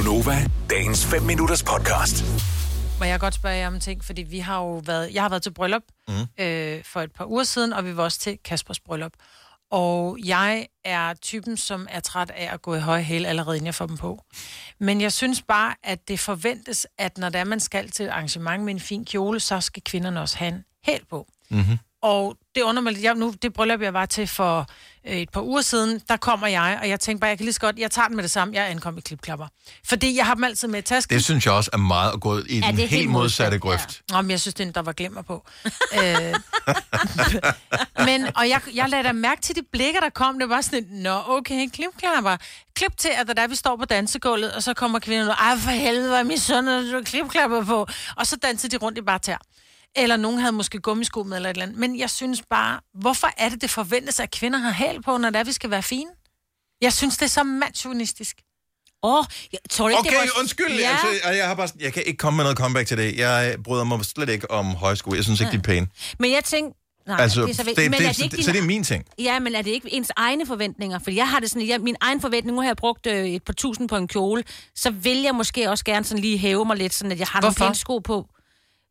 Gunova, dagens 5 minutters podcast. Må jeg godt spørge jer om en ting? Fordi vi har jo været, jeg har været til bryllup mm. øh, for et par uger siden, og vi var også til Kaspers bryllup. Og jeg er typen, som er træt af at gå i høje hæle allerede, inden jeg får dem på. Men jeg synes bare, at det forventes, at når der man skal til et arrangement med en fin kjole, så skal kvinderne også have en hæl på. Mm-hmm. Og det under mig lidt. Jeg, nu, det bryllup, jeg var til for øh, et par uger siden, der kommer jeg, og jeg tænker bare, jeg kan lige så godt, jeg tager den med det samme, jeg ankom i klipklapper. Fordi jeg har dem altid med i tasken. Det synes jeg også er meget at gå i den det er helt, helt modsatte modsat, grøft. Nå, men jeg synes, det er, der var glemmer på. øh, men, og jeg, jeg lader da mærke til de blikke, der kom. Det var sådan et, nå, okay, klipklapper. Klip til, at der vi står på dansegulvet, og så kommer kvinden ud, ej, for helvede, hvor er min søn, og du klipklapper på. Og så danser de rundt i bare tær. Eller nogen havde måske gummisko med eller et eller andet. Men jeg synes bare, hvorfor er det, det forventes, at kvinder har hæl på, når det er, vi skal være fine? Jeg synes, det er så mandsjuvenistisk. Åh, oh, jeg tror ikke, Okay, det var... undskyld. Ja. Altså, jeg, har bare, jeg kan ikke komme med noget comeback til det. Jeg bryder mig slet ikke om højsko. Jeg synes ikke, de er pæne. Men jeg tænkte... Nej, Altså, det er så, det, men det, er det ikke det, så det er min ting. Ja, men er det ikke ens egne forventninger? Fordi jeg har det sådan, jeg, min egen forventning, nu har jeg brugt øh, et par tusind på en kjole, så vil jeg måske også gerne sådan lige hæve mig lidt, sådan at jeg har Hvorfor? nogle pæne sko på.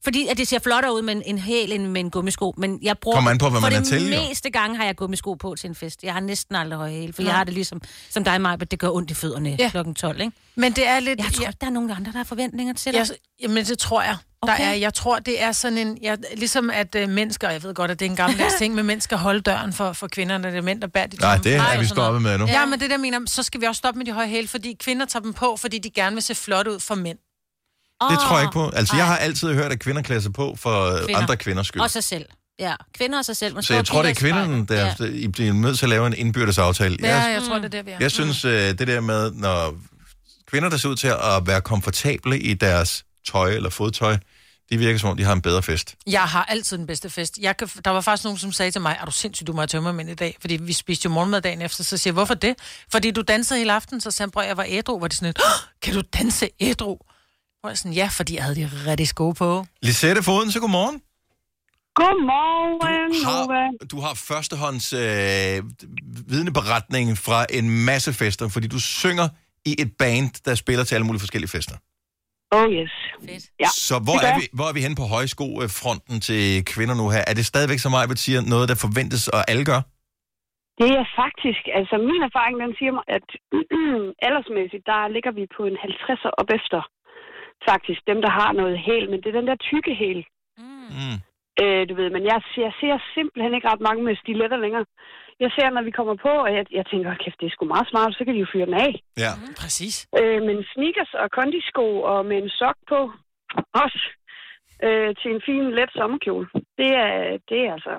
Fordi at det ser flottere ud med en, en hæl end med en gummisko. Men jeg bruger... Kommer an på, hvad for man er det til, jo. meste gange har jeg gummisko på til en fest. Jeg har næsten aldrig høje hæl, for jeg har det ligesom som dig, Maja, det gør ondt i fødderne Ja. ja. klokken 12, ikke? Men det er lidt... Jeg tror ikke, der er nogen andre, der har forventninger til dig. Jeg, jamen, det tror jeg. Der Okay. er, jeg tror, det er sådan en... Jeg, ligesom at øh, mennesker, jeg ved godt, at det er en gammeldags ting, men mænd skal holde døren for, for kvinderne, det er mænd, der bærer de Nej, det er vi stoppet med nu. Ja, men det der mener, så skal vi også stoppe med de høje hæle, fordi kvinder tager dem på, fordi de gerne vil se flot ud for mænd. Det tror jeg ikke på. Altså, jeg nej. har altid hørt, at kvinder klæder sig på for kvinder. Kvinder. andre kvinders skyld. Og sig selv. Ja, kvinder og sig selv. Man Så jeg tror, det er kvinderne, der I bliver nødt til at lave en indbyrdes aftale. Ja, Jeg, jeg tror, det er der, vi er. jeg synes, øh, det der med, når kvinder, der ser ud til at være komfortable i deres tøj eller fodtøj, de virker som om, de har en bedre fest. Jeg har altid den bedste fest. Jeg kan, der var faktisk nogen, som sagde til mig, er du sindssyg, du må have tømmermænd i dag? Fordi vi spiste jo morgenmad dagen efter. Så siger jeg, hvorfor det? Fordi du dansede hele aften, så sagde han, "Bror, jeg var ædru. Var det sådan et, "Åh, kan du danse ædru? Hvor jeg sådan, ja, fordi jeg havde de rigtig sko på. Lisette Foden, så godmorgen. Godmorgen, Nova. Har, du har førstehånds øh, vidneberetning fra en masse fester, fordi du synger i et band, der spiller til alle mulige forskellige fester. Oh yes. Fedt. Ja, Så hvor er, vi, hvor er vi henne på højskofronten til kvinder nu her? Er det stadigvæk, som Majbet siger, noget, der forventes, og alle gør? Det er faktisk, altså min erfaring, den siger mig, at aldersmæssigt, der ligger vi på en 50'er op efter. Faktisk, dem der har noget hæl, men det er den der tykke hæl. Mm. Øh, du ved, men jeg, ser- jeg ser simpelthen ikke ret mange med stiletter længere. Jeg ser, når vi kommer på, og jeg, jeg tænker, kæft, det er sgu meget smart, så kan de jo fyre den af. Ja. Præcis. Øh, men sneakers og kondisko og med en sok på, også øh, til en fin, let sommerkjole. Det er, det er altså...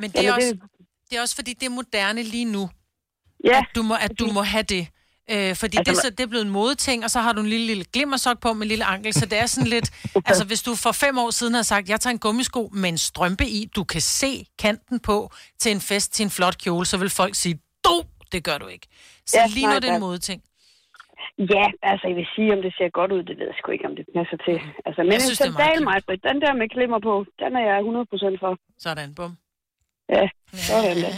Men det er, Jamen, også, det- det er også, fordi det er moderne lige nu, Ja, at du må, at du må have det. Øh, fordi altså, det, så, det er blevet en modeting, og så har du en lille, lille glimmersok på med en lille ankel, så det er sådan lidt... altså, hvis du for fem år siden har sagt, jeg tager en gummisko med en strømpe i, du kan se kanten på til en fest, til en flot kjole, så vil folk sige, du, det gør du ikke. Så Ja, lige nu er det en modeting. Ja, altså jeg vil sige, om det ser godt ud, det ved jeg sgu ikke, om det passer til. Altså, men Jeg en synes, meget sandal, den der med klimmer på, den er jeg 100% for. Sådan, bum. Ja, sådan der.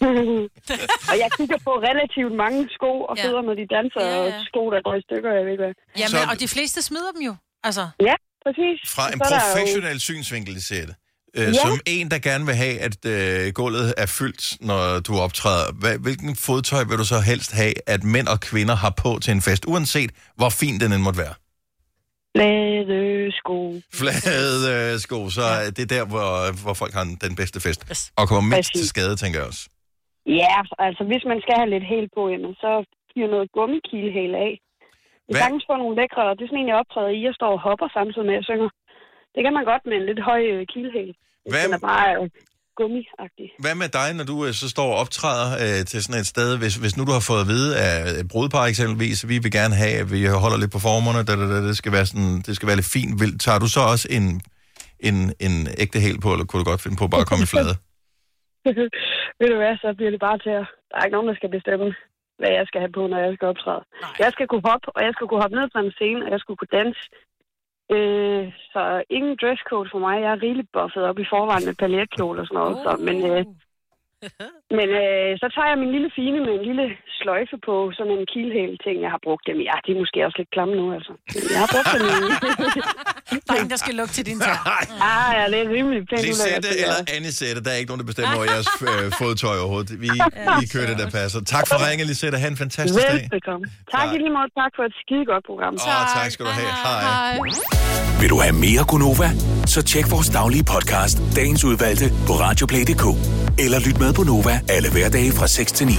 og jeg kigger på relativt mange sko og Ja. fødder, når de danser, Ja, og ja. sko, der går i stykker, jeg ved ikke hvad. Jamen, Så- og de fleste smider dem jo. Altså, Ja, præcis. Fra en Så der jo- professionel synsvinkel, Lisette. Øh, Ja. Som en, der gerne vil have, at øh, gulvet er fyldt, når du optræder. Hvad, hvilken fodtøj vil du så helst have, at mænd og kvinder har på til en fest, uanset hvor fin den end måtte være? Flade sko. Flade sko, så ja. det er der, hvor, hvor folk har den bedste fest. Yes. Og kommer mindst Præcis. til skade, tænker jeg også. Ja, altså hvis man skal have lidt hæl på, jamen, så fyrer noget gummikilhæl af. Det Hvad? er sagtens få nogle lækre, og det er sådan en, jeg optræder i. Jeg står og hopper samtidig med, at jeg synger. Det kan man godt med en lidt høj øh, kilhæl. Hvad- Den er bare øh, gummiagtig. Hvad med dig, når du øh, så står og optræder øh, til sådan et sted, hvis, hvis nu du har fået at vide af et brudepar eksempelvis, vi vil gerne have, at vi holder lidt på formerne, da, da, da, det, skal være sådan, det skal være lidt fint. Vil, tager du så også en, en, en ægte hæl på, eller kunne du godt finde på bare at komme i flade? Ved du hvad, så bliver det bare til at... Der er ikke nogen, der skal bestemme, hvad jeg skal have på, når jeg skal optræde. Nej. Jeg skal kunne hoppe, og jeg skal kunne hoppe ned på en scene, og jeg skal kunne danse. Øh, så ingen dresscode for mig. Jeg er rigeligt buffet op i forvejen med paljetkjole og sådan noget. Så, men øh, Men øh, så tager jeg min lille fine med en lille sløjfe på, sådan en kilhæl ting, jeg har brugt dem. Ja, de er måske også lidt klamme nu, altså. Jeg har brugt dem. Der er ingen, der skal lukke til din tær. ah, ja, det er rimelig pænt. Lisette eller der. Anisette, der er ikke nogen, der bestemmer over jeres øh, fodtøj overhovedet. Vi, vi kører det, der passer. Tak for ringe, Lisette. Ha' en fantastisk dag. Velbekomme. Tak i lige måde. Tak for et skide godt program. Åh, oh, tak skal du have. Hej. Vil du have mere Gunova? Så tjek vores daglige podcast, dagens udvalgte, på radioplay.dk. Eller lyt med på Nova alle hverdage fra 6 til 9.